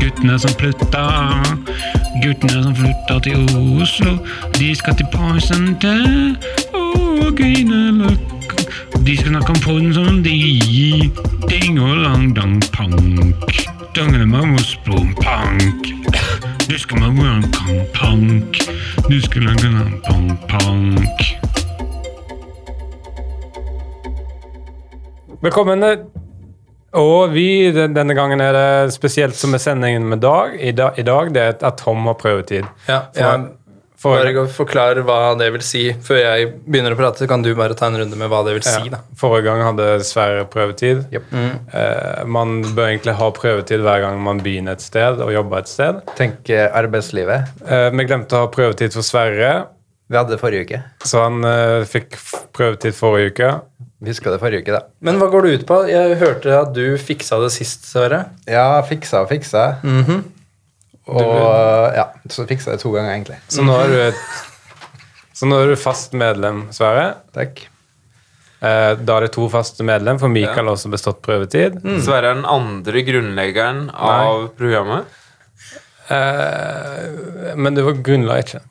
Guttene som flytta, guttene som flytta til Oslo, de skal til Poison til og. De skal snakke om Poison som de, ding og lang dang pank. Dangelemamosblom pank. Du skal mange en kang pank. Du skal lage en pank pank. Velkommen. Og vi, denne gangen er det spesielt som er sendingen med Dag. I, dag, i dag det er at- Tom har prøvetid. Ja, For, ja. for, Bare forklar hva det vil si. Før jeg begynner å prate, kan du bare ta en runde med hva det vil si. da. forrige gang hadde Sverre prøvetid. Mm. Eh, man bør egentlig ha prøvetid hver gang man begynner et sted og jobber et sted. Tenk arbeidslivet. Eh, vi glemte å ha prøvetid for Sverre, Vi hadde det forrige uke. så han eh, fikk prøvetid forrige uke. Husker det forrige uke, da. Men hva går det ut på? Jeg hørte at du fiksa det sist, Sverre. Ja, fiksa og fiksa. Mhm. Og ja, så fiksa jeg det to ganger, egentlig. Så nå er du et så nå er du fast medlem, Sverre. Takk. Eh, da er det to faste medlem, for Mikael har også bestått prøvetid. Sverre er den andre grunnleggeren av programmet. Eh, men du var grunnla ikke.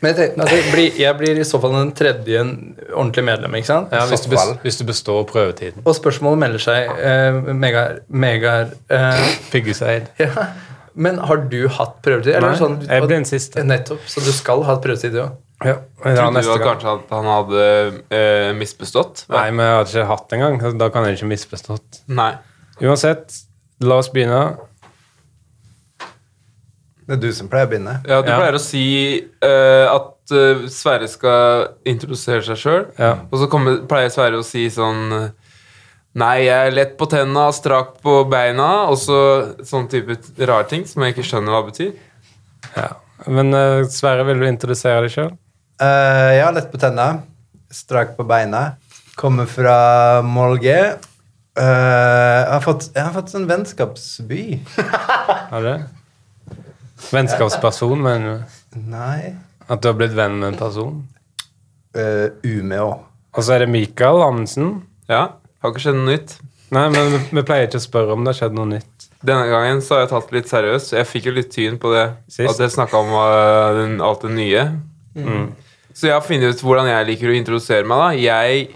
Men jeg, tenkte, altså, jeg, blir, jeg blir i så fall den tredje ordentlige medlem, ikke sant? Ja, hvis, du bes, hvis du består prøvetiden. Og spørsmålet melder seg eh, Megar, Megar eh, Pyggeseid. ja. Men har du hatt prøvetid? Eller Nei, sånn, jeg ble den siste. Nettopp. Så du skal ha prøvetid, du òg? Ja, men Trodde du at kanskje at han hadde eh, misbestått? Nei, men jeg hadde ikke hatt det engang. Da kan jeg ikke misbestått. Nei. Uansett, la oss begynne. Det er du som pleier å begynne. Ja, Du Ja. pleier å si uh, at uh, Sverre skal introdusere seg sjøl, Ja. og så kommer, pleier Sverre å si sånn Nei, jeg er lett på tenna, strak på beina, og så sånn type rare ting som jeg ikke skjønner hva betyr. Ja. Men uh, Sverre, vil du introdusere deg sjøl? Uh, ja, lett på tenna. Strak på beina. Kommer fra Molge. Uh, jeg, har fått, jeg har fått sånn vennskapsby. Har du Vennskapsperson, men Nei at du har blitt venn med en person? uh, Umeå. Og så er det Mikael Amundsen. Ja, har ikke skjedd noe nytt. Nei, men vi, vi pleier ikke å spørre om det har skjedd noe nytt. Denne gangen så har jeg tatt det litt seriøst. Jeg fikk jo litt tyn på det. Sist. At jeg snakka om uh, den, alt det nye. Mm. Så jeg har funnet ut hvordan jeg liker å introdusere meg. da Jeg,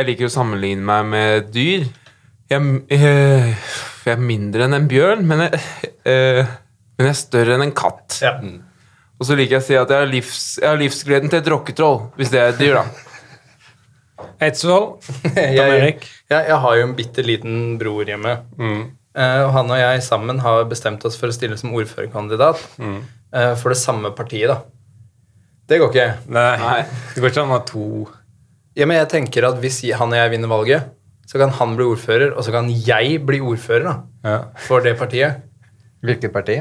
jeg liker å sammenligne meg med dyr. Jeg, eh, jeg er mindre enn en bjørn, men jeg, eh, men jeg er større enn en katt. Ja. Og så liker jeg å si at jeg har, livs, jeg har livsgleden til et rocketroll, hvis det er et dyr, da. Eidsvoll. Jeg, Erik. jeg, jeg har jo en bitte liten bror hjemme. Mm. Eh, og han og jeg sammen har bestemt oss for å stille som ordførerkandidat Mm. eh, for det samme partiet, da. Det går ikke. Nei. Nei. Det går ikke an å ha to Ja, men jeg tenker at Hvis han og jeg vinner valget, så kan han bli ordfører, og så kan jeg bli ordfører da, ja. for det partiet. Hvilket parti?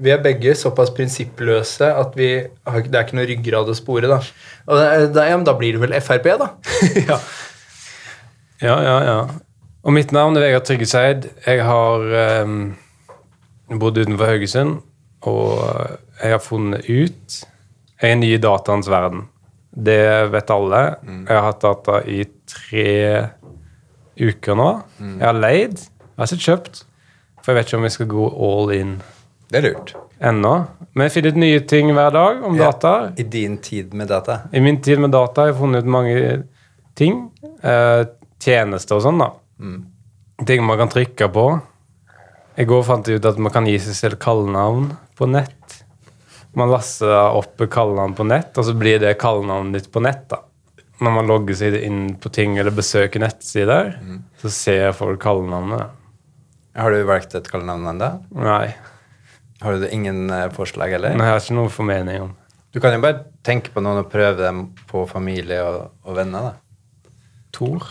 Vi er begge såpass prinsippløse at vi har, det er ikke noe ryggrad å spore. Da Og da, ja, men da blir det vel Frp, da? ja. ja, ja, ja. Og mitt navn er Vegard Tryggeseid. Jeg har um, bodd utenfor Haugesund, og jeg har funnet ut Jeg er ny i dataens verden. Det vet alle. Jeg har hatt data i tre uker nå. Jeg har leid. Jeg har ikke kjøpt, for jeg vet ikke om jeg skal gå all in Det er lurt. ennå. Men jeg finner ut nye ting hver dag om Ja. data. I din tid med data. I min tid med data har jeg funnet ut mange ting. Eh, tjenester og sånn, da. Ting man kan trykke på. I går fant jeg ut at man kan gi seg selv kallenavn på nett. Man laster opp kallenavn på nett, og så blir det kallenavnet ditt på nett. da. Når man logger seg inn på ting eller besøker nettsider, så ser folk kallenavnet. Har du valgt et kallenavn ennå? Nei, Har du ingen eh, forslag, eller? Nei, jeg har ikke noe formening om. Du kan jo bare tenke på noen og prøve dem på familie og, og venner. da. Tor.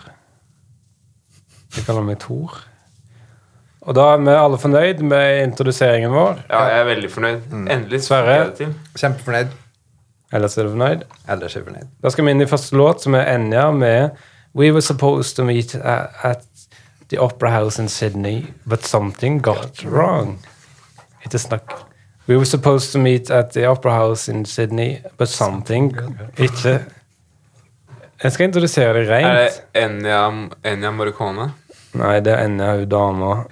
De kaller meg Tor. Og da er vi alle fornøyd med introduseringen vår. Ja, jeg er veldig fornøyd. Endelig Sverre? jeg. Kjempefornøyd. Ellers er du fornøyd? Ellers er jeg fornøyd. Da skal vi inn i første låt, som er Enja med We were supposed to meet at, at the Opera House in Sydney, but something got wrong. Ikke snakk. We were supposed to meet at the Opera House in Sydney, but something Ikke Jeg skal introdusere det Er det Enya, Enya Morricone? Nei, det er Enya, hun dama.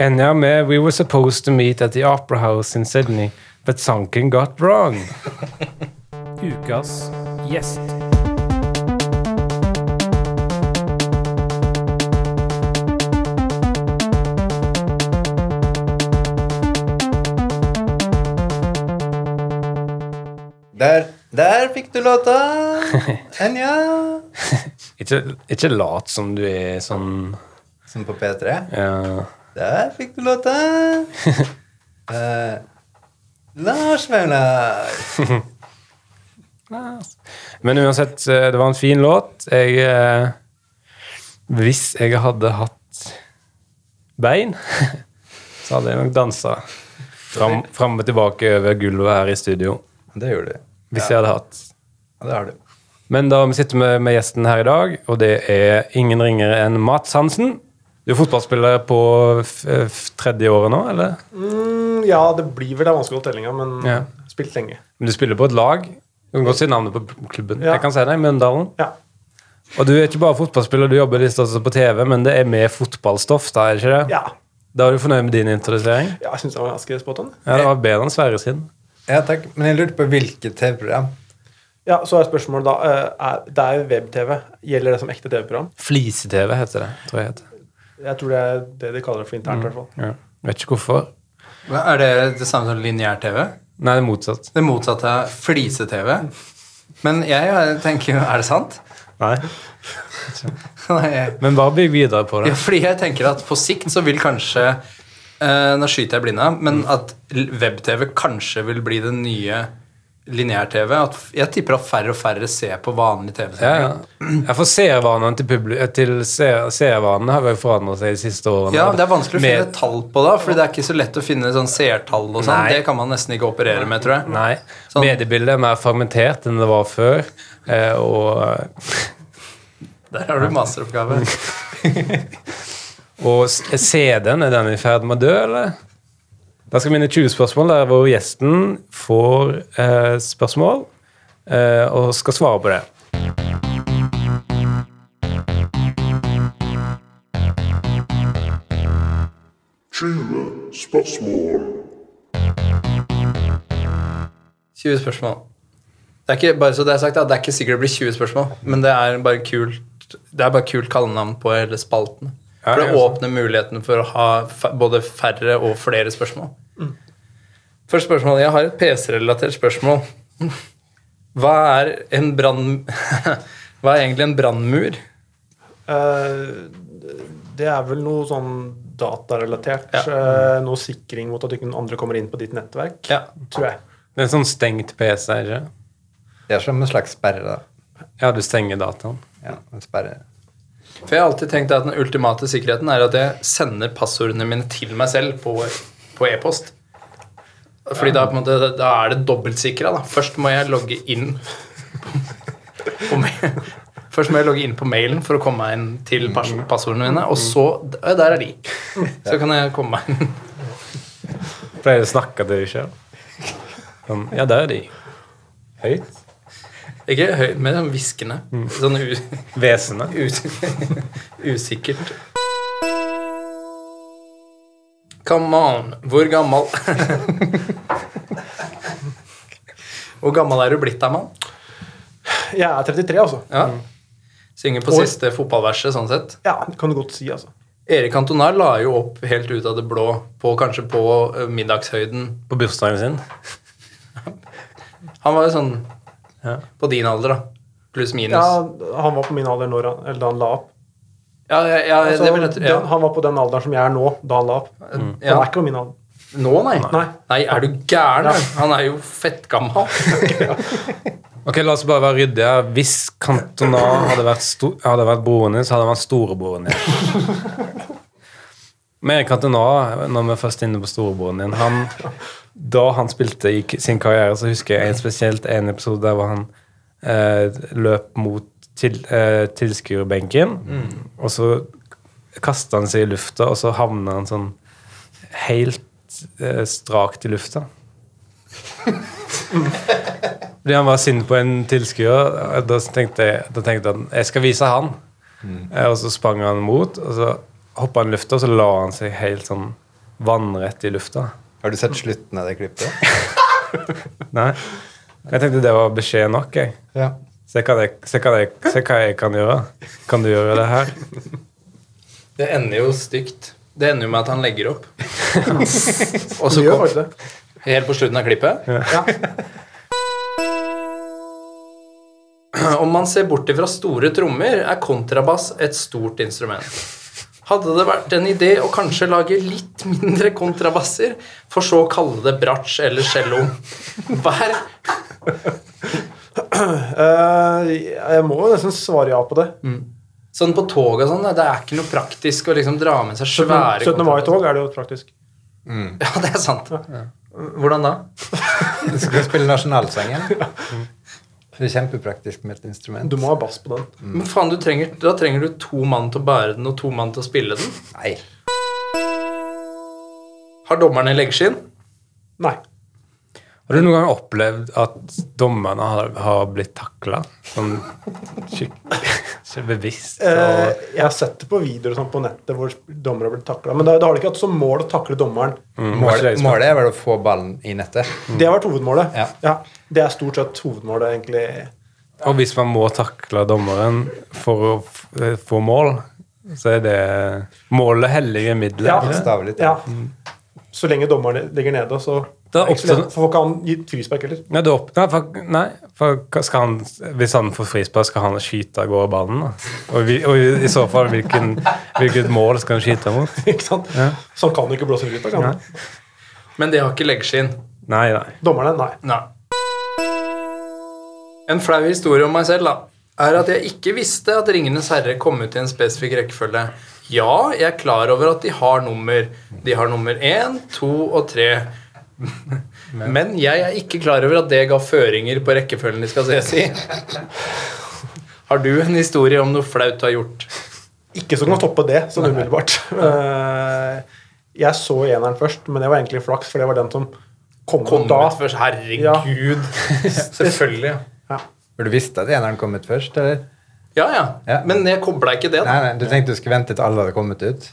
Enya med We were supposed to meet at the Opera House in Sydney, but something got wrong. Ukas gjest. Der, der fikk du låta! Enja! Ikke, ikke lat som du er sånn Som på P3. ja. Der fikk du låta! uh, Lars Vaular. Men uansett, eh, det var en fin låt. Jeg eh, Hvis jeg hadde hatt bein, så hadde jeg nok dansa fram, fram og tilbake over gulvet her i studio. Det gjorde du. Hvis jeg hadde hatt. Ja, det har du. Men da vi sitter med, med gjesten her i dag, og det er ingen ringere enn Mats Hansen. Du er fotballspiller på tredje året nå, eller? Mm, ja, det blir vel det vanskelig å tellinga, men Ja. spilt lenge. Men du spiller på et lag. Du kan godt si navnet på klubben. Ja. Jeg kan si det, Mjøndalen. Ja. Og du er ikke bare fotballspiller, du jobber litt også på TV, men det er med fotballstoff, da, er det ikke det? ja. Da er du fornøyd med din introdusering? ja jeg syns det var ganske spot on. Ja, det var bedre enn Sverre sin. Ja, takk. Men jeg lurte på hvilket TV-program. Ja, Så er spørsmålet da eh, er, Det er jo web-TV. Gjelder det som ekte TV-program? Flise-TV heter det, tror jeg. heter. Jeg tror det er det de kaller det for internt. i hvert fall. Ja. Vet ikke hvorfor. Hva, Er det det samme som lineær-TV? Nei, det er motsatt. Det motsatte er flise-TV. Men jeg tenker jo Er det sant? Nei. Nei, Men bare bygg videre på Ja, det. fordi jeg tenker at på sikt så vil kanskje eh, Nå skyter jeg blinde, men at web-TV kanskje vil bli den nye lineær-TV. Jeg tipper at færre og færre ser på vanlig TV. Ja, ja. Jeg får seervanene til, publi til seer- seervanene har jo forandret seg de siste årene. Ja, Det er vanskelig å finne tall på da, for det er ikke så lett å finne sånn seertall. og sånn. Det kan man nesten ikke operere med, tror jeg. Nei. Sånn. Mediebildet er mer fragmentert enn det var før. Eh, og, Der har du masteroppgave. og s- CD-en, er den i ferd med å dø, eller? Da skal vi inn i 20 spørsmål, der hvor gjesten får eh, spørsmål eh, og skal svare på det. spørsmål. 20 spørsmål. Det er ikke bare så det er sagt, da, det er ikke sikkert det blir 20 spørsmål, men det er bare kult det er bare kult kallenavn på hele spalten. Ja, For det åpner muligheten for å ha både færre og flere spørsmål. Første spørsmål. Jeg har et PC-relatert spørsmål. Hva er en brann... Hva er egentlig en brannmur? Eh, det er vel noe sånn datarelatert. Ja. eh, noe sikring mot at ikke noen andre kommer inn på ditt nettverk. Ja. Tror jeg. Det er en sånn stengt PC, ikke Det er som en slags sperre, da. Ja, du stenger dataen. Ja, en sperre. For jeg har alltid tenkt at den ultimate sikkerheten er at jeg sender passordene mine til meg selv på, på e-post. Fordi da, måte, da er det dobbeltsikra. Først må jeg logge inn på, på. Først må jeg logge inn på mailen for å komme meg inn til pass passordene mine. Og så Der er de. Så kan jeg komme meg inn. Pleier du å snakke til deg sjøl? Ja, der er de. Høyt. Ikke høyt, men sånn hviskende. Sånn u, us, usikkert. Come on. Hvor gammel Hvor gammel er du blitt da, mann? Jeg er 33, altså. Ja. Synger på År. siste fotballverset, sånn sett. Ja, det kan du godt si, altså. Erik Antonar la jo opp helt ut av det blå, på, kanskje på eh, middagshøyden. På bursdagen sin. Han var jo sånn Ja. på din alder, da. Pluss minus. Ja, han var på min alder når han, eller da han la opp. Ja, ja, ja, Altså, det vil jeg den, Ja. han var på den alderen som jeg er nå, da han la opp. Han Ja. er ikke på min alder. Nå, nei. Nei. Nei, er du gæren? Han er jo fettgammal. Ok, La oss bare være ryddige. Hvis Cantona hadde vært, sto hadde vært broren din, så hadde han vært storebroren din. Men Erik Cantona, når vi er først inne på storebroren din han, Da han spilte i sin karriere, så husker jeg en spesielt en episode der hvor han eh, løp mot til, eh, tilskuerbenken, og så kasta han seg i lufta, og så havna han sånn helt eh, strakt i lufta. Fordi han var sint på en tilskuer. Da tenkte jeg, da tenkte han jeg skal vise han. Eh, Og så sprang han mot, og så hoppa han i lufta, og så la han seg helt sånn vannrett i lufta. Har du sett slutten av det klippet? Nei. Jeg tenkte det var beskjed nok. jeg. Ja. Se hva, jeg, se, hva jeg, se hva jeg kan gjøre. Kan du gjøre det her? Det ender jo stygt. Det ender jo med at han legger opp. Og så kom, det. helt på slutten av klippet Ja. Om man ser bort ifra store trommer, er kontrabass et stort instrument. Hadde det vært en idé å kanskje lage litt mindre kontrabasser, for så å kalle det bratsj eller cello? Hver uh, jeg må jo nesten svare ja på det. Sånn på tog og sånn, det er ikke noe praktisk å liksom dra med seg svære 17. mai-tog er det jo praktisk. Ja, det er sant. Hvordan da? Du skal spille nasjonalsangen. Det er kjempepraktisk med et instrument. Du må ha bass på den. Men faen, du trenger, Da trenger du to mann til å bære den og to mann til å spille den. Nei. Har dommerne leggskinn? Nei. Har du noen gang opplevd at dommerne har, har blitt takla? Sånn skikkelig bevisst? Eh, Og, jeg har sett det på videoer sånn på nettet hvor dommere har blitt takla. Men da, da har de ikke hatt som mål å takle dommeren. mm, Målet, målet er vel å få ballen i nettet. Det har vært hovedmålet. Ja. Det er stort sett hovedmålet, egentlig. og hvis man må takle dommeren for å eh, få mål, så er det målet hellige middelet. Ja. Ja. Så lenge dommeren ligger nede, så Det er ikke så oppstått- lett, for får ikke han gi frispark heller. Nei, det opp, nei, for, nei, for skal han, hvis han får frispark, skal han skyte av gårde ballen? Da? Og, vi, og i, så fall, hvilken, hvilket mål skal han skyte mot? Ikke sant? Ja. Så han kan ikke blåse frispark. han? Men det har ikke leggskinn. Nei, nei. Dommerne, nei. Nei. En flau historie om meg selv da, er at jeg ikke visste at Ringenes herre kom ut i en spesifikk rekkefølge. Ja, jeg er klar over at de har nummer. De har nummer én, to og tre. Men jeg er ikke klar over at det ga føringer på rekkefølgen de skal ses i. Har du en historie om noe flaut du har gjort? Ikke som kan toppe det, sånn umiddelbart. Eh, jeg så eneren først, men det var egentlig flaks, for det var den som kom, Kom ut da. ut først. Herregud. Selvfølgelig. ja. Ja. For du visste at eneren kom ut først, eller? Ja, ja. Ja. Men jeg kobla ikke det. Nei, da. nei, Du tenkte du skulle vente til alle hadde kommet ut?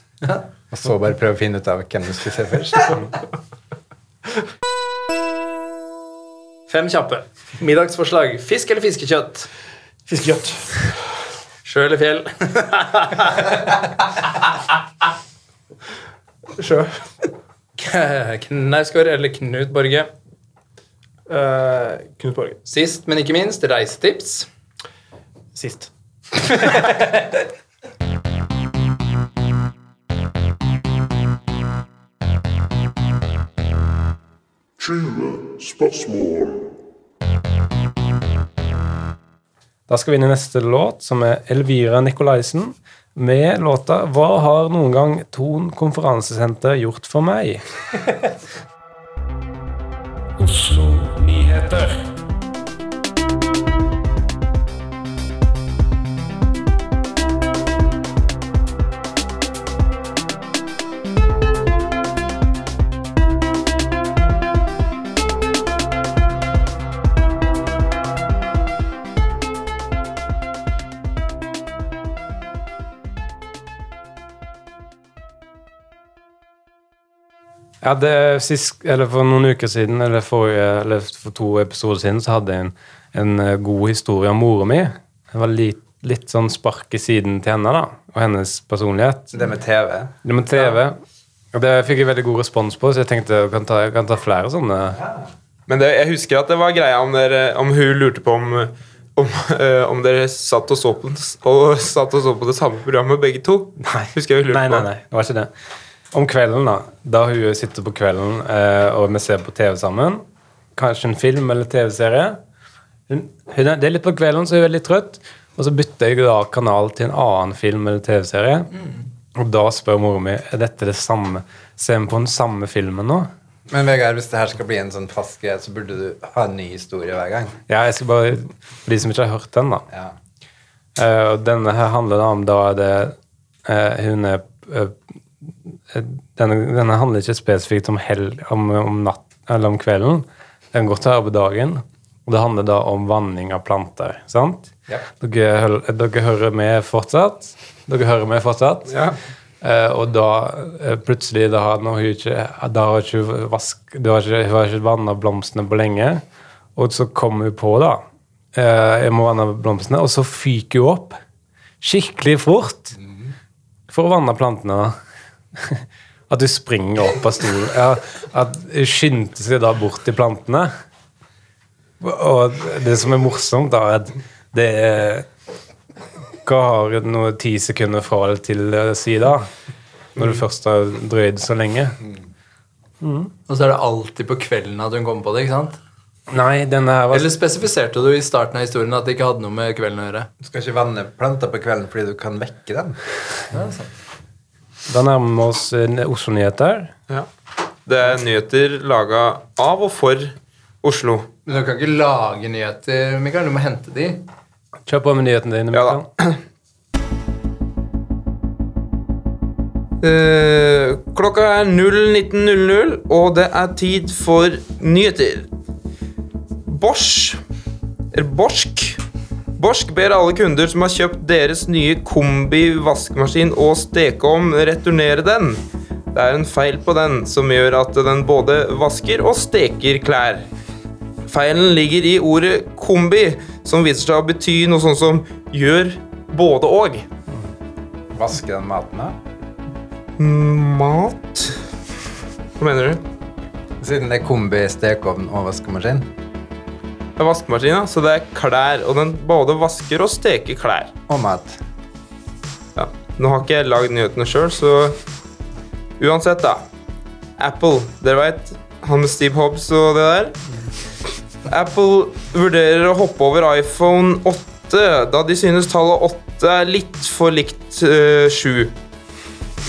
Og så bare prøve å finne ut av hvem du skulle se først? Fem kjappe. Middagsforslag. Fisk eller fiskekjøtt? Fiskekjøtt. Sjø eller fjell? Sjø. Knausgård eller Knut Borge? Uh, Knut Borge. Sist, men ikke minst, reisetips. Sist. Da skal vi inn i neste låt, som er Elvira Nikolaisen med låta 'Hva har noen gang Ton konferansesenter gjort for meg'? Oslo Nyheter. Ja, det sist, eller For noen uker siden, eller, forrige, eller for to episoder siden, så hadde jeg en, en eh, god historie om mora mi. Det var litt, litt sånn spark i siden til henne da, og hennes personlighet. Det med TV. Det med TV. Og det fikk jeg veldig god respons på, så jeg tenkte jeg kan ta, jeg kan ta flere sånne. Men det, jeg husker at det var greia om, dere, om hun lurte på om om, øh, om dere satt og, så på, og satt og så på det samme programmet, begge to. Nei. Husker jeg hun lurte Nei, nei, nei, det var ikke det. Om kvelden, da. Da hun sitter på kvelden eh, og vi ser på TV sammen, kanskje en film eller TV-serie er, Det er litt på kvelden, så hun er litt trøtt. Og så bytter jeg da kanal til en annen film eller TV-serie. Og da spør mora mi er dette det samme. Ser vi på den samme filmen nå. Men Vegard, hvis det her skal bli en sånn fast greie, så burde du ha en ny historie hver gang. Ja, jeg skal bare, For de som ikke har hørt den, da. Ja. Eh, og denne her handler da om da det eh, Hun er eh, denne, denne handler ikke spesifikt om, hel, om, om natt eller om kvelden. Den går til dagen. Og det handler da om vanning av planter. sant? Ja. Dere, dere hører med fortsatt? Dere hører med fortsatt? Ja. Eh, og da eh, plutselig da har hun ikke, da har ikke, vask, da har ikke, hun ikke vanna blomstene på lenge. Og så kommer hun på, da. Eh, jeg må vanne blomstene. Og så fyker hun opp skikkelig fort for å vanne plantene. da. At du springer opp av stolen. Ja, at skyndte seg da bort til plantene. Og det som er morsomt, da, er at det er Hva har du noe ti sekunder fra eller til å si da? Når du først har drøyd så lenge? Og så er det alltid på kvelden at hun kommer på det, ikke sant? Nei, denne her var Eller spesifiserte du i starten av historien at det ikke hadde noe med kvelden å gjøre? Du skal ikke vanne planter på kvelden fordi du kan vekke dem. Da nærmer vi oss eh, Oslo-nyheter. Ja. Det er nyheter laga av og for Oslo. Men du kan ikke lage nyheter, Mikael. Du må hente de. Kjør på med nyhetene dine. Mikael. Ja da. Mikael. Eh, klokka er 019.00, og det er tid for nyheter. Bosch Eller Borsk Borsk ber alle kunder som har kjøpt deres nye kombi vaskemaskin og stekeovn, returnere den. Det er en feil på den som gjør at den både vasker og steker klær. Feilen ligger i ordet kombi, som viser seg å bety noe sånt som gjør både og. Vaske den maten da. Mat Hva mener du? Siden det er kombi, stekeovn og vaskemaskin. Det er. Så det er klær. Og den både vasker og steker klær. Og mat. Ja. Nå har ikke jeg lagd nyhetene sjøl, så uansett, da. Apple, dere veit. Han med Steve Hobbs og det der. Apple vurderer å hoppe over iPhone 8, da de synes tallet 8 er litt for likt uh, 7.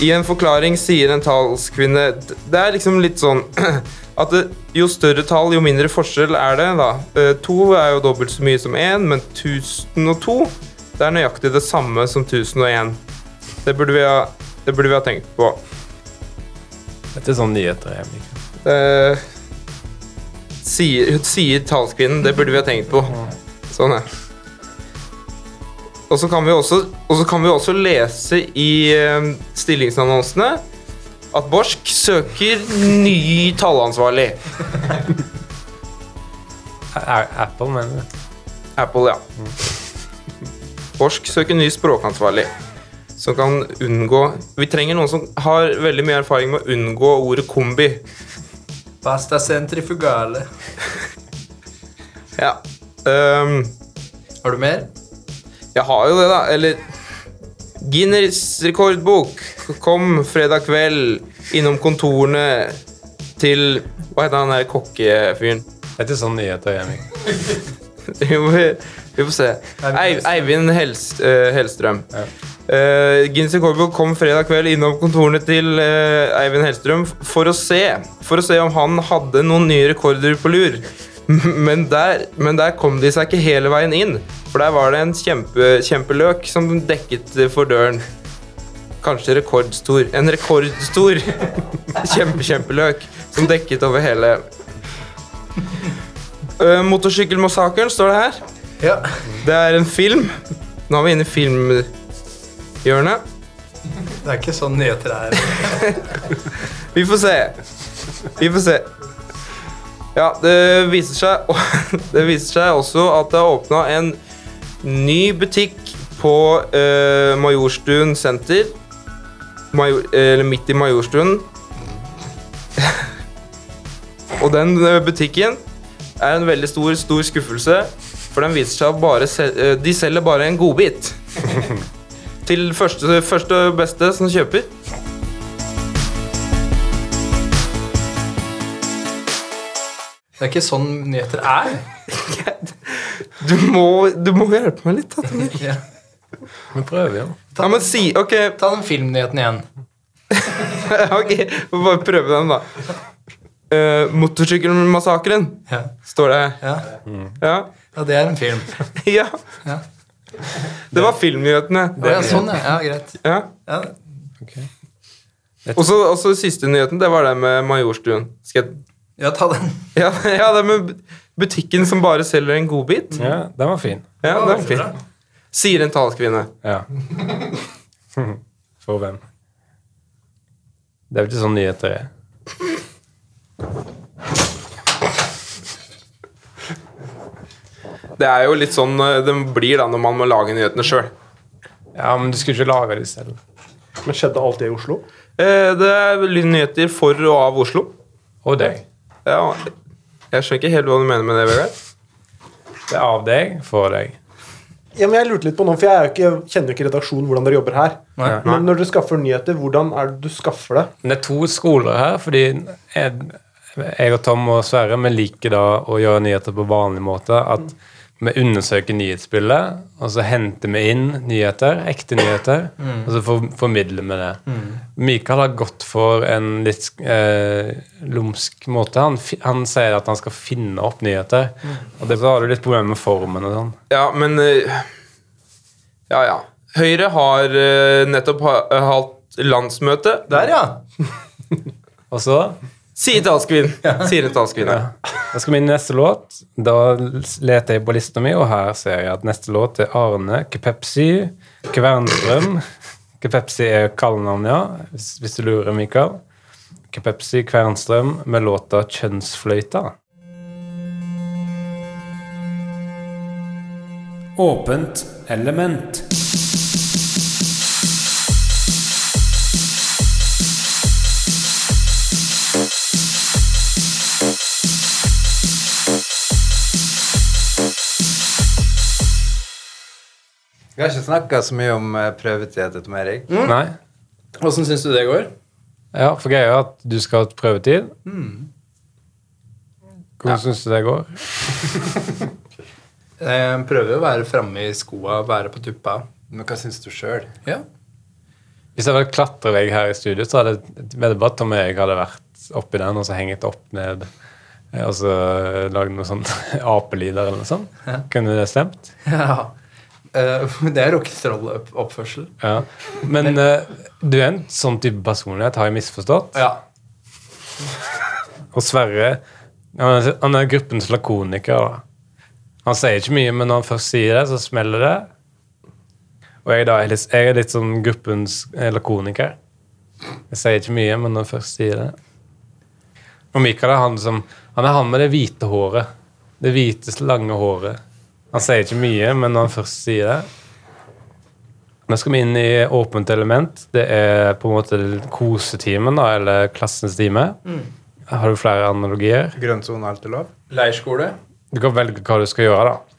I en forklaring sier en talskvinne Det er liksom litt sånn at det, jo større tall, jo mindre forskjell er det. da. Eh, To er jo dobbelt så mye som én, men 1002 det er nøyaktig det samme som 1001. Det burde vi ha, det burde vi ha tenkt på. Dette er sånn nyheter. jeg, liker. Eh, sier, sier talskvinnen. Det burde vi ha tenkt på. Sånn, ja. Og så kan vi også, og så kan vi også lese i eh, stillingsannonsene at Borsk søker ny tallansvarlig. Apple, mener du? Apple, ja. Borsk søker ny språkansvarlig. Som kan unngå Vi trenger noen som har veldig mye erfaring med å unngå ordet kombi. Pasta centrifugale. Ja. Um, Har du mer? Jeg har jo det, da. Eller Guinness rekordbok kom fredag kveld innom kontorene til Hva heter han der kokkefyren? Det er sånn nyheter. Mikael. Vi, får se. Eivind Helst, uh, Hellstrøm. Eh, Guinness rekordbok kom fredag kveld innom kontorene til uh, Eivind Hellstrøm for å se For å se om han hadde noen nye rekorder på lur. Men der, men der kom de seg ikke hele veien inn. For der var det en kjempe, kjempeløk som dekket for døren. Kanskje rekordstor. En rekordstor kjempe, kjempeløk som dekket over hele uh, Motorsykkelmassakren står det her. Ja. Det er en film. Nå er vi inne i filmhjørnet. Det er ikke sånn nyheter er. Vi får se. Vi får se. Ja, det viser seg, det viser seg også at det er åpna en ny butikk på uh, Majorstuen senter. Major, eller midt i Majorstuen. Og den eh, butikken er en veldig stor, stor skuffelse, for den viser seg bare eh, De selger bare en godbit. Til første, første beste som kjøper. Det er ikke sånn nyheter er. Du må, du må hjelpe meg litt. Tommy. Ja. Vi prøver. Ja, men si Ok, Ta den filmnyheten igjen. ok, vi får bare prøve den, da. Uh, Motorsykkelmassakren, Ja. står det. Ja. Ja. ja, det er en film. ja. Ja. Det var filmnyhetene. Å, ja, sånn, ja. ja greit. Ja. Ja. Og så og så siste nyheten, det var det med Majorstuen. Skal jeg ja, ta den. Ja, ja, det med butikken som bare selger en godbit. Ja, den var fin. Ja, den var fin. Sier en talskvinne. Ja. For hvem? Det er vel ikke sånn nyheter er. Det er jo litt sånn eh, det blir da når man må lage nyhetene sjøl. Ja, men du skulle ikke lage det selv. Men skjedde alt det i Oslo? Eh, det er nyheter for og av Oslo. Og deg. Ja, jeg skjønner ikke helt hva du mener med det, Vegard. Det er av deg, for deg. Ja, men jeg lurte litt på noe, for jeg er jo ikke, kjenner jo ikke redaksjonen hvordan dere jobber her. Nei. Men når dere skaffer nyheter, hvordan er det du skaffer det? Det er to skoler her, fordi jeg, jeg og Tom og Sverre vi liker da å gjøre nyheter på vanlig måte. At vi undersøker nyhetsbildet, og så henter vi inn nyheter, ekte nyheter, og så formidler vi det. Mikael har gått for en litt eh, lumsk måte. Han, han sier at han skal finne opp nyheter, og det, så har du litt problemer med formen og sånn. Ja, men eh, Ja, ja. Høyre har eh, nettopp ha, hatt landsmøte. Der, ja. Og så Sier talskvinn. Sier en talskvinne. Da skal vi inn i neste låt. Da leter jeg på lista mi, og her ser jeg at neste låt er Arne Kepepsi Kvernstrøm. Kepepsi er kallenavnet, ja, hvis, hvis du lurer, Mikael. Kepepsi Kvernstrøm med låta 'Kjønnsfløyta'. Åpent element. Vi har ikke snakka så mye om prøvetid etter til Tom Erik. Nei? Åssen syns du det går? Ja, for greia er at du skal ha prøvetid. Hvordan syns du det går? Jeg prøver å være framme i skoa, være på tuppa. Men hva syns du sjøl? Ja. Hvis jeg hadde klatrevegg her i studio, så hadde jeg bare Tom Erik hadde vært oppi den og så hengt opp ned eh, og så lagd noe sånn apelyder eller noe sånt. Kunne det stemt? ja. Eh, det er rock'n'roll-oppførsel. Ja. Men eh, du er en sånn type personlighet, har jeg misforstått? Ja. Og Sverre han er, gruppens lakoniker. Han sier ikke mye, men når han først sier det, så smeller det. Og jeg, da, er litt, jeg er litt sånn gruppens eh, lakoniker. Jeg sier ikke mye, men når han først sier det Og Mikael er han som Han er han med det hvite håret. Det hvite, lange håret. Han sier ikke mye, men når han først sier det Nå skal vi inn i åpent element. Det er på en måte kosetimen, da, eller klassens time. Har du flere analogier? Grønnsone alt er lov? Leirskole. Du kan velge hva du skal gjøre, da.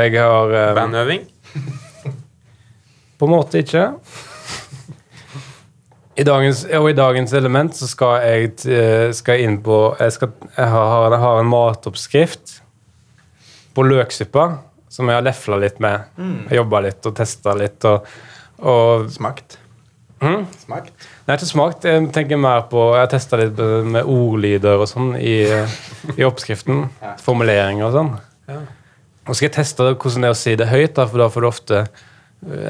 Jeg har um, Bandøving. På en måte ikke. I dagens, og i dagens element så skal jeg, eh, skal jeg inn på Jeg, skal, jeg, har, jeg har en matoppskrift på løksuppa som jeg har lefla litt med. Jeg Jobba litt og testa litt. Og, og Smakt? Mm. Smakt? Nei, ikke smakt. Jeg tenker mer på Jeg har testa litt med ordlyder og sånn i, i oppskriften. Formuleringer og sånn. Og skal jeg teste hvordan det er å si det høyt, da, for da får du ofte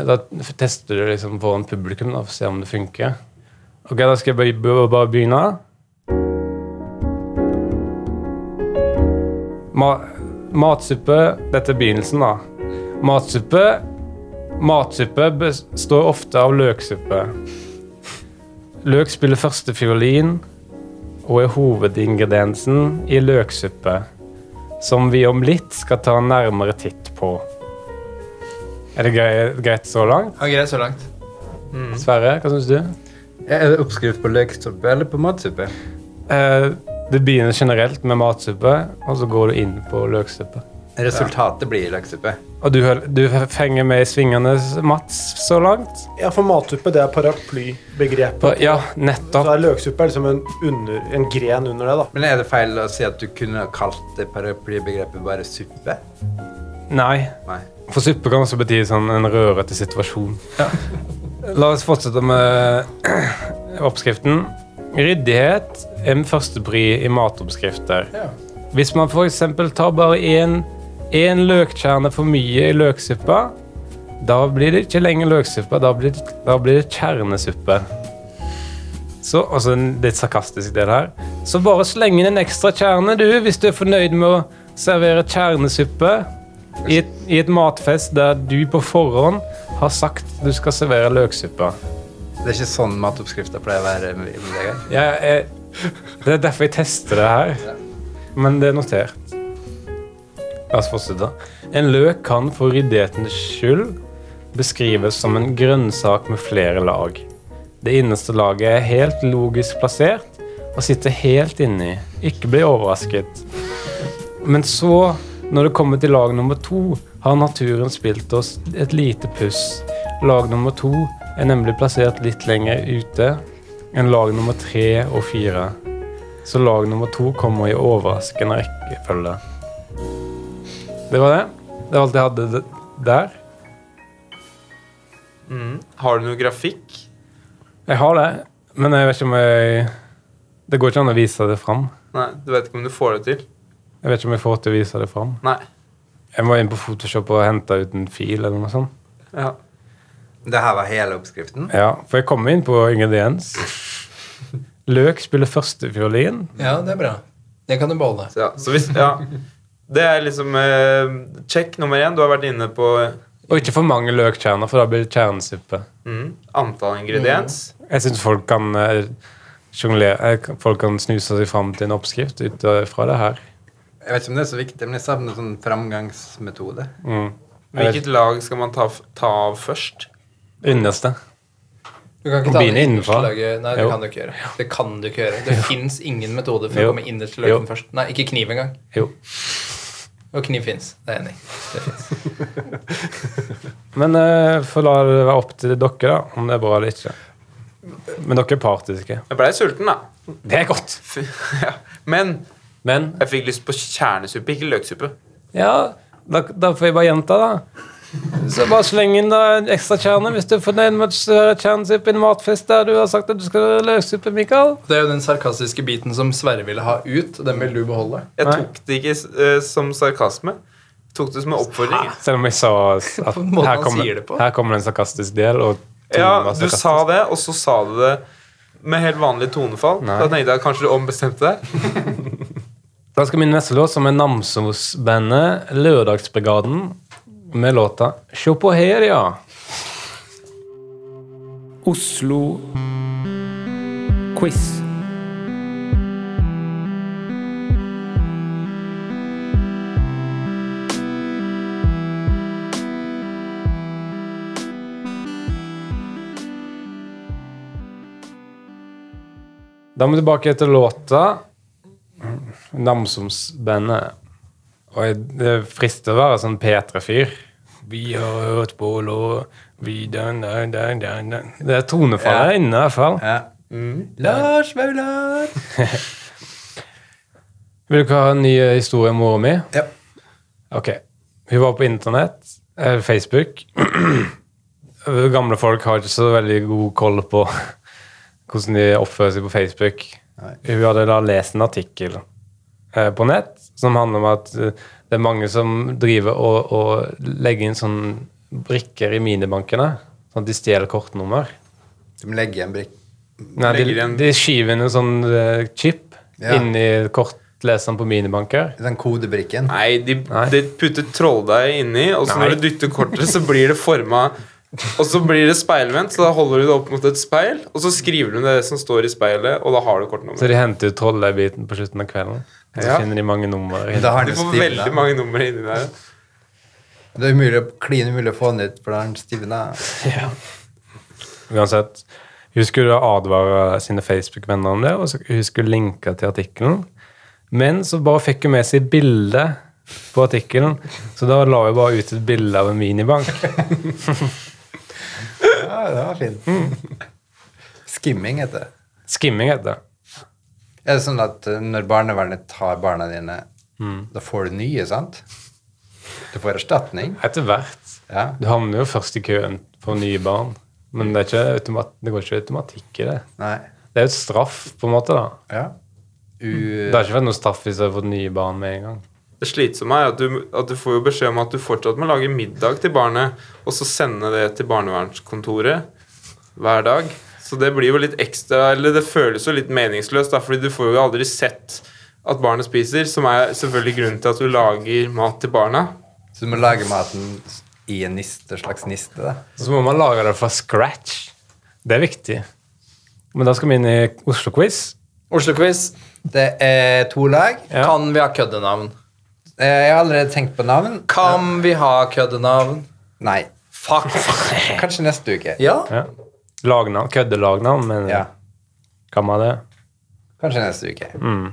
Da tester du liksom foran publikum da, for å se om det funker. Ok, Da skal jeg bare- bare begynne. Ma matsuppe Dette er begynnelsen, da. Matsuppe Matsuppe består ofte av løksuppe. Løk spiller første fiolin og er hovedingrediensen i løksuppe, som vi om litt skal ta en nærmere titt på. Er det greit, greit så langt? Ja, Greit så langt. Sverre, hva syns du? Er det oppskrift på løksuppe eller på matsuppe? Eh, det begynner generelt med matsuppe, og så går du inn på løksuppe. Resultatet blir løksuppe. Og du, du fenger med i svingene, Mats, så langt? Ja, for matsuppe det er paraplybegrepet. Ja, nettopp. Så er løksuppe liksom en, under, en gren under det, da. Men er det feil å si at du kunne kalt det paraplybegrepet bare suppe? Nei. Nei. For suppe kan også bety sånn en rørete situasjon. La oss fortsette med oppskriften. Ryddighet er en førstepri i matoppskrifter. Ja. Hvis man f.eks. tar bare én løkkjerne for mye i løksuppa, da blir det ikke lenger løksuppe, da blir det, da blir det kjernesuppe. Så, altså litt sarkastisk del her. Så bare sleng inn en ekstra kjerne, du, hvis du er fornøyd med å servere kjernesuppe i et, i et matfest der du på forhånd har sagt du skal servere løksuppe. Det er ikke sånn matoppskrifta pleier å være. Vegard. Ja, jeg, det er derfor jeg tester det her. Men det er notert. La oss fortsette. En løk kan for ryddighetens skyld beskrives som en grønnsak med flere lag. Det innerste laget er helt logisk plassert og sitter helt inni. Ikke bli overrasket. Men så, når det kommer til lag nummer to, har naturen spilt oss et lite puss. Lag nummer to er nemlig plassert litt lenger ute enn lag nummer tre og fire. Så lag nummer to kommer i overraskende rekkefølge. Det var det. Det var alt jeg hadde der. Mm. Har du noe grafikk? Jeg har det, men jeg vet ikke om jeg Det går ikke an å vise det fram. Nei, du vet ikke om du får det til? Jeg vet ikke om jeg får til å vise det fram. Nei. Jeg må inn på Photoshop og hente ut en fil eller noe sånt. Ja. Det her var hele oppskriften. Ja, for jeg kom inn på ingrediens. Løk spiller førstefiolin. Ja, det er bra. Det kan du beholde. Så, ja. Så hvis, ja. Det er liksom eh, Check nummer én. Du har vært inne på Og ikke for mange løkkjerner, for da blir det kjernesuppe. mm, antall ingrediens. Jeg syns folk kan eh, sjonglere eh, Folk kan snuse seg fram til en oppskrift ut fra det her. Jeg vet ikke om det er så viktig, men jeg savner sånn framgangsmetode. Mm. Hvilket lag skal man ta, ta av først? Innerste. Du kan ikke ta den det innerste laget. Nei, det Jo. kan du ikke gjøre. Det kan du ikke gjøre. Det fins ingen metode for Jo. å komme innerst til løken først. Nei, ikke kniv engang. Jo. Og kniv fins. Det er jeg enig i. Men uh, får la det være opp til dere, da, om det er bra eller ikke. Men dere er partiske. Jeg blei sulten, da. Det er godt. Fy- ja. Men Men jeg fikk lyst på kjernesuppe, ikke løksuppe. ja, da, da får jeg bare gjenta, da. Så bare sleng inn da en ekstra kjerne hvis du er fornøyd med du kjernesuppe i en matfest der du har sagt at du skal ha løksuppe, Mikael. Det er jo den sarkastiske biten som Sverre ville ha ut, den vil du beholde. Jeg tok det ikke uh, som sarkasme. Jeg tok det som en oppfordring. Selv om jeg sa at her kommer, sier det på. her kommer en sarkastisk del. Og Ja, du sa det, og så sa du det med helt vanlig tonefall. Nei. Da tenkte jeg at kanskje du ombestemte deg. Da skal min neste låt, som er Namsos-bandet Lørdagsbrigaden, med låta Sjå på her, ja. Oslo Quiz. Da er vi tilbake etter låta Namsomsbandet. Og det frister å være sånn P3-fyr. Vi har hørt på lå vi den, den, den, den, dan. Det er tonefallet Ja. inne, i hvert fall. Ja. Lars Vaular! Vil dere ha en ny historie om mora mi? Ja. Ok. Hun var på internett, eh, Facebook. Gamle folk har ikke så veldig god koll på hvordan de oppfører seg på Facebook. Nei. Hun hadde da lest en artikkel eh, på nett som handler om at eh, det er mange som driver og, og legger inn sånn brikker i minibankene. Sånn at de stjeler kortnummer. De legger legge en brikk Nei, de, igjen- de skyver inn en sånn eh, chip Ja. inni i kortleseren på minibanker. Den kodebrikken. Nei, de, Nei. de putter trolldeig inni, og så Nei. når du dytter kortet, så blir det forma Og så blir det speilvendt, så da holder du det opp mot et speil, og så skriver du det som står i speilet, og da har du Så de henter ut trolldeigbiten på slutten av kvelden. Så Ja. finner de mange numre. i- Da har Du får veldig mange numre inni der. Det er umulig, klin umulig å få den ut, for da er den stivna. Uansett. Hun skulle advare sine Facebook-venner om det, og så hun skulle linke til artikkelen. Men så bare fikk hun med seg bilde på artikkelen, så da la hun bare ut et bilde av en minibank. Ja, det var fint. Skimming heter det. Skimming heter det. Er det sånn at eh, når barnevernet tar barna dine, da får du nye, sant? Du får erstatning. Etter hvert. Ja. Du havner jo først i køen for nye barn. Men det, er ikke automat det går ikke automatikk i det. Nei. Det er jo et straff, på en måte. da. Ja. U... Det har ikke vært noe straff hvis du har fått nye barn med en gang. Det slitsomme er at du, at du får jo beskjed om at du fortsatt må lage middag til barnet, og så sende det til barnevernskontoret hver dag. Så det blir jo litt ekstra Eller det føles jo litt meningsløst, da, fordi du får jo aldri sett at barnet spiser, som er selvfølgelig grunnen til at du lager mat til barna. Så du må lage maten i en niste, slags niste. da. Så må man lage det fra scratch. Det er viktig. Men da skal vi inn i Oslo-quiz. Oslo-quiz. Det er to lag. Ja. Kan vi ha køddenavn? Eh, Jeg har allerede tenkt på navn. Kan vi ha køddenavn? Nei. Fuck. Kanskje neste uke. Ja. Ja. Lagnavn. Køddelagnavn, men Ja. hva med det? Kanskje neste uke. Mm.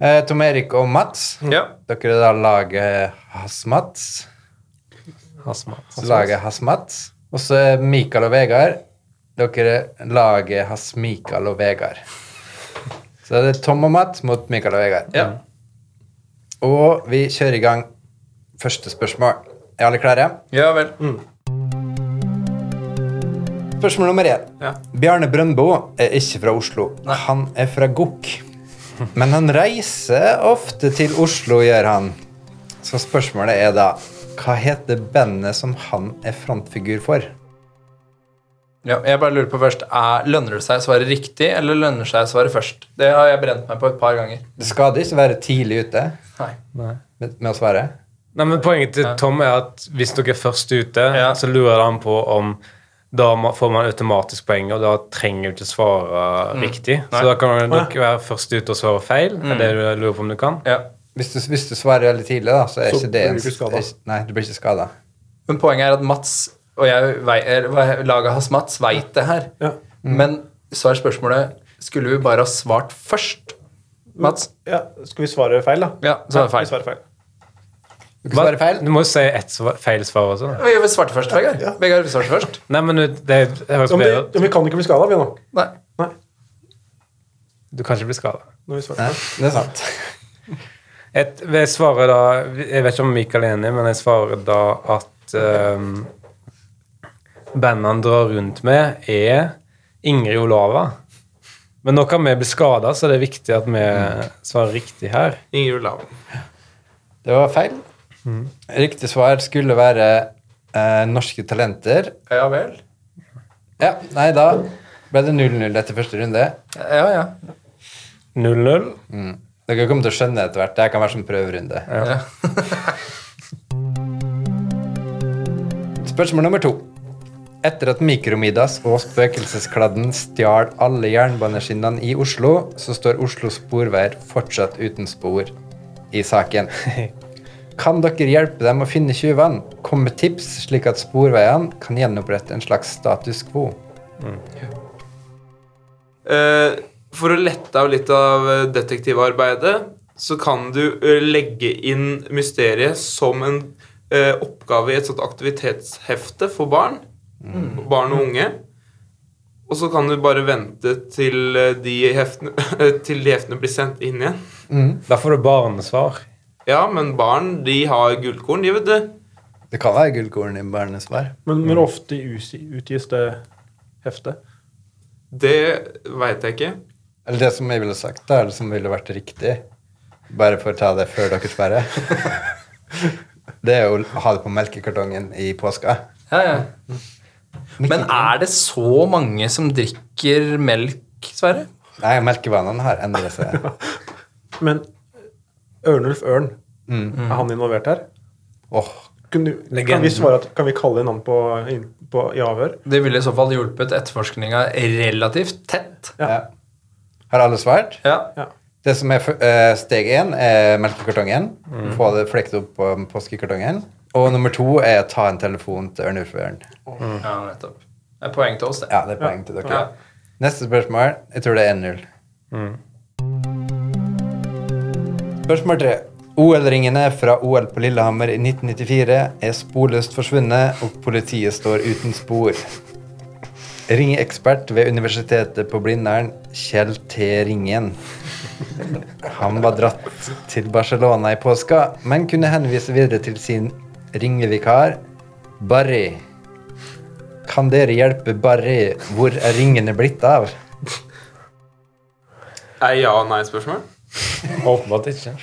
Eh, Tom Erik og Mats. ja. Dere er da laget Hasmats. Hasmat. Laget Hasmats. Og så er Mikael og Vegard. Dere lager Has-Mikael og Vegard. Så det er Tom og Mats mot Mikael og Vegard. ja. Og vi kjører i gang første spørsmål. Er alle klare? Ja vel. Spørsmål nummer én. Ja. Bjarne Brøndbo er ikke fra Oslo. Han er fra Gokk. Men han reiser ofte til Oslo, gjør han. Så spørsmålet er da Hva heter bandet som han er frontfigur for? Ja, jeg bare lurer på først er, Lønner det seg å svare riktig, eller lønner det seg å svare først? Det har jeg brent meg på et par ganger. Det skader ikke å være tidlig ute Nei. Nei. med, med å svare. Nei, men Poenget til Tom er at hvis dere er først ute, Ja. så lurer han på om da får man automatisk poeng, og da trenger du ikke svare riktig. Nei. Så da kan dere være først ute og svare feil. Er det du lurer på om du kan? Ja. Hvis du, hvis du svarer veldig tidlig, da, så er Så ikke det blir en du ikke er Nei, du blir ikke skada. Men poenget er at Mats og jeg, laget hans Mats veit det her. Ja. Men så er spørsmålet Skulle vi bare ha svart først, Mats? Ja, skal vi svare feil, da? Ja, så er det feil. Feil. Du svare feil. Du må jo si ett feil svar også. Vi vi svarte først, Vegard. Ja. Vegard, vi svarte først. Nei, men det, det Om bedre ut. vi kan ikke bli skada, vi nå. Nei. Nei. Du kan ikke bli skada. Vi Nei, det er sant. Et, jeg svarer da Jeg vet ikke om Mikael er enig, men jeg svarer da at um, bandet han drar rundt med, er Ingrid Olava. Men nå kan vi bli skada, så det er viktig at vi svarer riktig her. Ingrid Olava. Det var feil. Riktig svar skulle være eh, Norske Talenter. Ja vel. Ja, nei, da ble det 0-0 etter første runde. Ja, ja. 0-0. Mm. Dere kommer til å skjønne etter hvert. Det kan være som prøverunde. ja. Spørsmål nummer to. Etter at Mikromidas og Spøkelseskladden stjal alle jernbaneskinnene i Oslo, så står Oslo Sporveier fortsatt uten spor i saken. Kan dere hjelpe dem å finne tyvene? Kom med tips, slik at sporveiene kan gjenopprette en slags status quo. Eh, for å lette av litt av eh, detektivarbeidet, så kan du eh, legge inn mysteriet som en oppgave i et sånt aktivitetshefte for barn. Barn og unge. Og så kan du bare vente til de heftene, til de heftene blir sendt inn igjen. Da får du barnesvar. Ja, men barn, de har gullkorn, de, vet du. Det kan være gullkorn i barnesvar. Men, når ofte utgis det heftet. Det veit jeg ikke. Eller det som jeg ville sagt, da, eller som ville vært riktig. Bare for å ta det før dere sperrer, det er jo å ha det på melkekartongen i påska. ja, ja. Men er det så mange som drikker melk, Sverre? Nei, melkevanene har endret seg. Men Ørnulf Ørn, Mm. er han involvert her? Åh, Kan, du, kan, vi svare at, kan vi kalle inn han på, på, i avhør? Det ville i så fall hjulpet etterforskninga relativt tett. Ja. ja. Har alle svart? Ja. Ja. Det som er eh, steg én, er melkekartongen. Få det flekt opp på påskekartongen. Og nummer to er ta en telefon til Ørnulf Ørn. ja, nettopp. Det er poeng til oss, det. Ja, det er poeng til dere. Ja. Neste spørsmål. Jeg tror det er 1-0. Spørsmål tre. OL-ringene fra OL på Lillehammer i 1994 er sporløst forsvunnet, og politiet står uten spor. Ringekspert ved Universitetet på Blindern, Kjell T. Ringen. Han var dratt til Barcelona i påska, men kunne henvise videre til sin ringevikar, Barry. Kan dere hjelpe Barry? Hvor er ringene blitt av? Ja- og nei-spørsmål? Åpenbart ikke.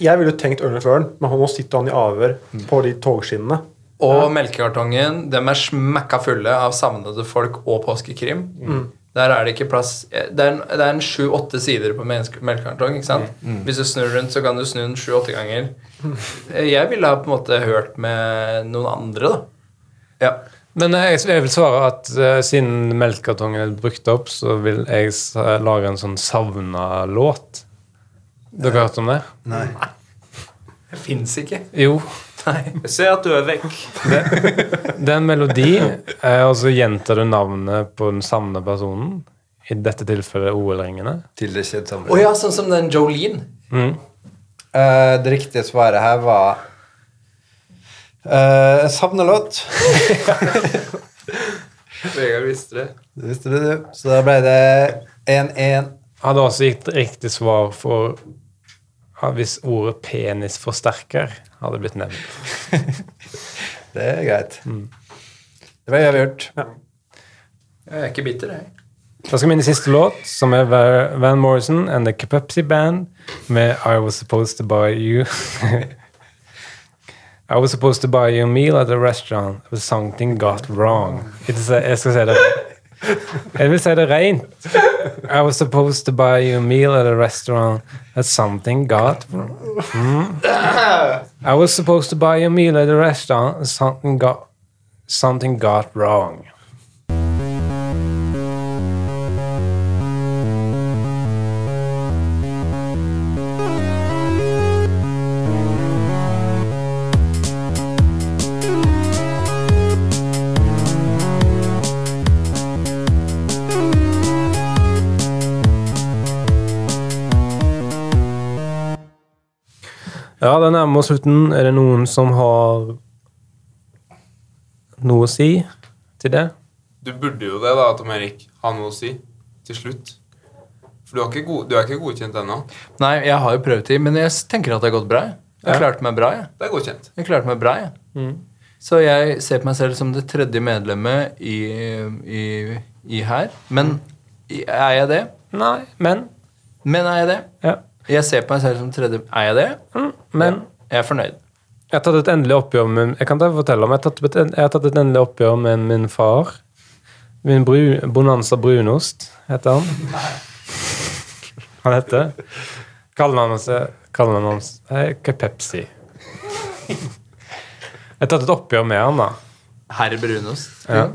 Jeg ville tenkt Ørnulf Ørn, men nå sitter han i avhør på de togskinnene. Og melkekartongen, dem er smekka fulle av savnede folk og påskekrim. Der er det ikke plass Det er en- det er en sju-åtte sider på melkekartong. ikke sant? Hvis du snur rundt, så kan du snu den sju-åtte ganger. Jeg ville ha på en måte hørt med noen andre, da. Ja. Men jeg, jeg vil svare at uh, siden melkekartongen er brukt opp, så vil jeg lage en sånn savna-låt. Dere har hørt om det? Nei. Det fins ikke. Jo. Jeg ser at du er vekk. Det er en melodi, eh, og så gjentar du navnet på den samme personen. I dette tilfellet OL-ringene. Til det skjedde samme. Å ja, sånn som den Jolene. Mm. Uh, det riktige svaret her var uh, en savnelåt. Vegard visste det. Det visste du, du. Så da ble det 1-1. Hadde også gitt riktig svar for hvis ordet penisforsterker hadde blitt nevnt. Det er greit. Det var avgjort. Jeg er ikke bitter, jeg. Da skal vi inn i siste låt, som er Van Morrison and the Pepsi Band med I Was Supposed to Buy You I was supposed to buy you a meal at a restaurant, but something got wrong. Se- Jeg skal si det Jeg vil si det rent. I was supposed to buy you a meal at a restaurant, that something got mm. I was supposed to buy you a meal at a restaurant, but something got something got wrong. Nærmer oss slutten. Er det noen som har noe å si til det? Du burde jo det, da, Tom Erik. Ha noe å si. Til slutt. For du, har ikke god, du er ikke godkjent ennå. Nei, jeg har jo prøvetid, men jeg tenker at det har gått bra. Jeg, har klart meg bra, jeg. Det er godkjent. Jeg klarte meg bra, jeg. Så jeg ser på meg selv som det tredje medlemmet i, i, i her. Men er jeg det? Nei, men Men er jeg det? Ja. Jeg ser på meg selv som tredje Er jeg det? Mm, men Jeg er fornøyd. jeg har tatt et endelig oppgjør med Jeg kan fortelle om Jeg har tatt et, jeg har tatt et endelig oppgjør med min far. Min bru, Bonanza Brunost heter han. Han heter Kallenavnet hans er Pepsi. Jeg har tatt et oppgjør med han, da. Herr Brunost. Ja.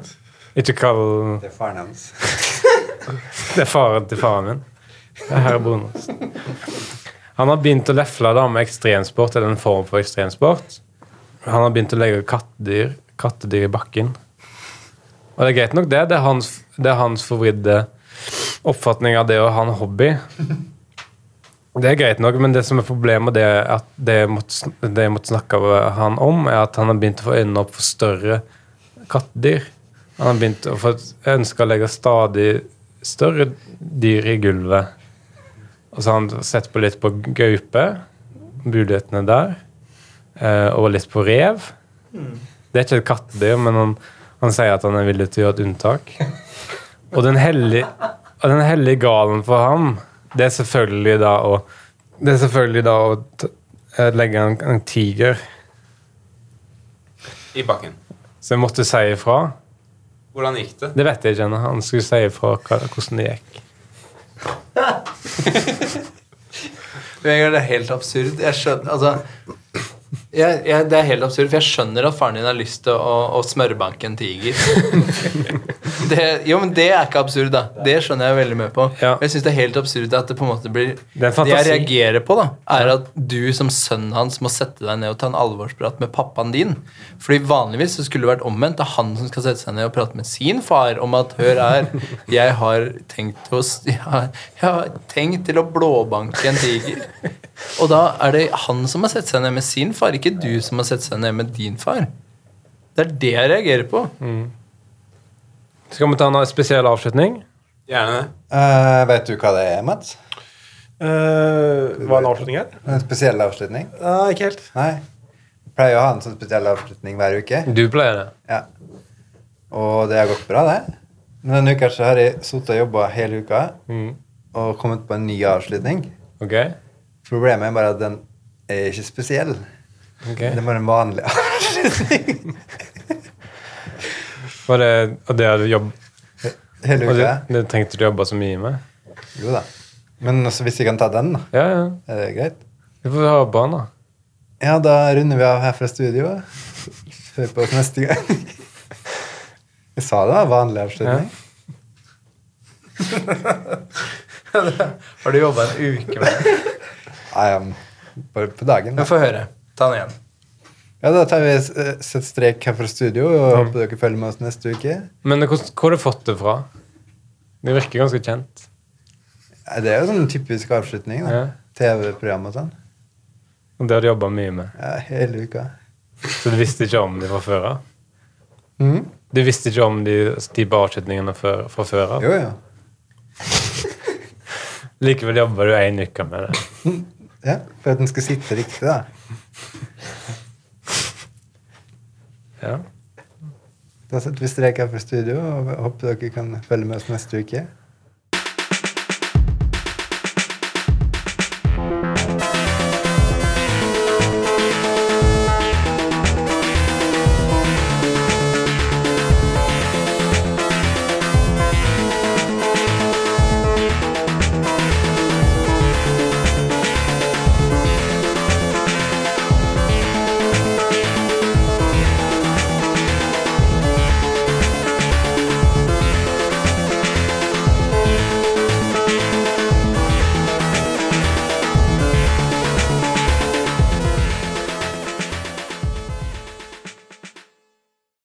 Ikke kall Det er faren hans. Det er faren til faren min. Det er herr Brunost. Han har begynt å lefle da med ekstremsport, eller en form for ekstremsport. Han har begynt å legge kattedyr, kattedyr i bakken. Og det er greit nok, det. Det er hans, det er hans forvridde oppfatning av det å ha en hobby. Det er greit nok, men det som er problemet, det er at det jeg måtte, det jeg måtte snakke med han om, er at han har begynt å få øynene opp for større kattedyr. Han har begynt å få ønske å legge stadig større dyr i gulvet. Og så har han sett på litt på gaupe, mulighetene der, eh, og litt på rev. Det er ikke et kattedyr, men han, han sier at han er villig til å gjøre et unntak. Og den hellige, og den hellige galen for ham, det er selvfølgelig da å Det er selvfølgelig da å eh, legge en, en tiger. I bakken. Så jeg måtte si ifra. Hvordan gikk det? Det vet jeg ikke ennå. Han skulle si ifra hvordan det gikk. Det er helt absurd. Jeg skjønner, altså jeg, jeg, Det er helt absurd, for jeg skjønner at faren din har lyst til å, å smørbanke en tiger. det, jo, men det er ikke absurd, da. Det skjønner jeg veldig med på. Ja. Men jeg syns det er helt absurd at det på en måte blir Det Det jeg reagerer på, da, er at du som sønnen hans må sette deg ned og ta en alvorsprat med pappaen din. Fordi vanligvis så skulle det vært omvendt. Det er han som skal sette seg ned og prate med sin far om at hør her, jeg har tenkt, å, jeg har, jeg har tenkt til å blåbanke en tiger. Og da er det han som har sett seg ned med sin far, ikke du som har sett seg ned med din far. Det er det jeg reagerer på. Skal vi ta en spesiell avslutning? Gjerne. Eh, vet du hva det er, Mats? Uh, er en avslutning her? En spesiell avslutning? Uh, ikke helt. Nei. Jeg pleier å ha en sånn spesiell avslutning hver uke. Du pleier det. Ja. Og det har gått bra, det. Men denne uka så har jeg sittet og jobba hele uka Mm. og kommet på en ny avslutning. Ok? Problemet er bare at den er ikke spesiell. ok. Det er bare en vanlig avslutning Var det, og det hadde jobb, hele og det, uka. det tenkte du jobba så mye med? Jo da. Men også hvis vi kan ta den, da. Ja, ja. Er det greit? Vi får ha barn, da. Ja, da runder vi av her fra studio. Hør på oss neste gang. Jeg sa det var vanlig avslutning. Har du jobba en uke med det? Nei, bare på, dagen. Da. Få høre. Ta den igjen. Ja, da tar vi eh, sett strek her fra studio, og håper dere følger med oss neste uke. Men hvor, hvor har du fått det fra? Det virker ganske kjent. Ja, Det er jo sånn typisk avslutning. da. Ja. TV-program og sånn. Og det har du jobba mye med. Ja, hele uka. Så du visste ikke om de fra før av? Mm. Du visste ikke om de type avslutningene fra før av? Jo, ja. Likevel jobba du én uke med det. Ja, For at den skal sitte riktig, da. Ja. Da setter vi strek her for studio, og håper dere kan følge med oss neste uke.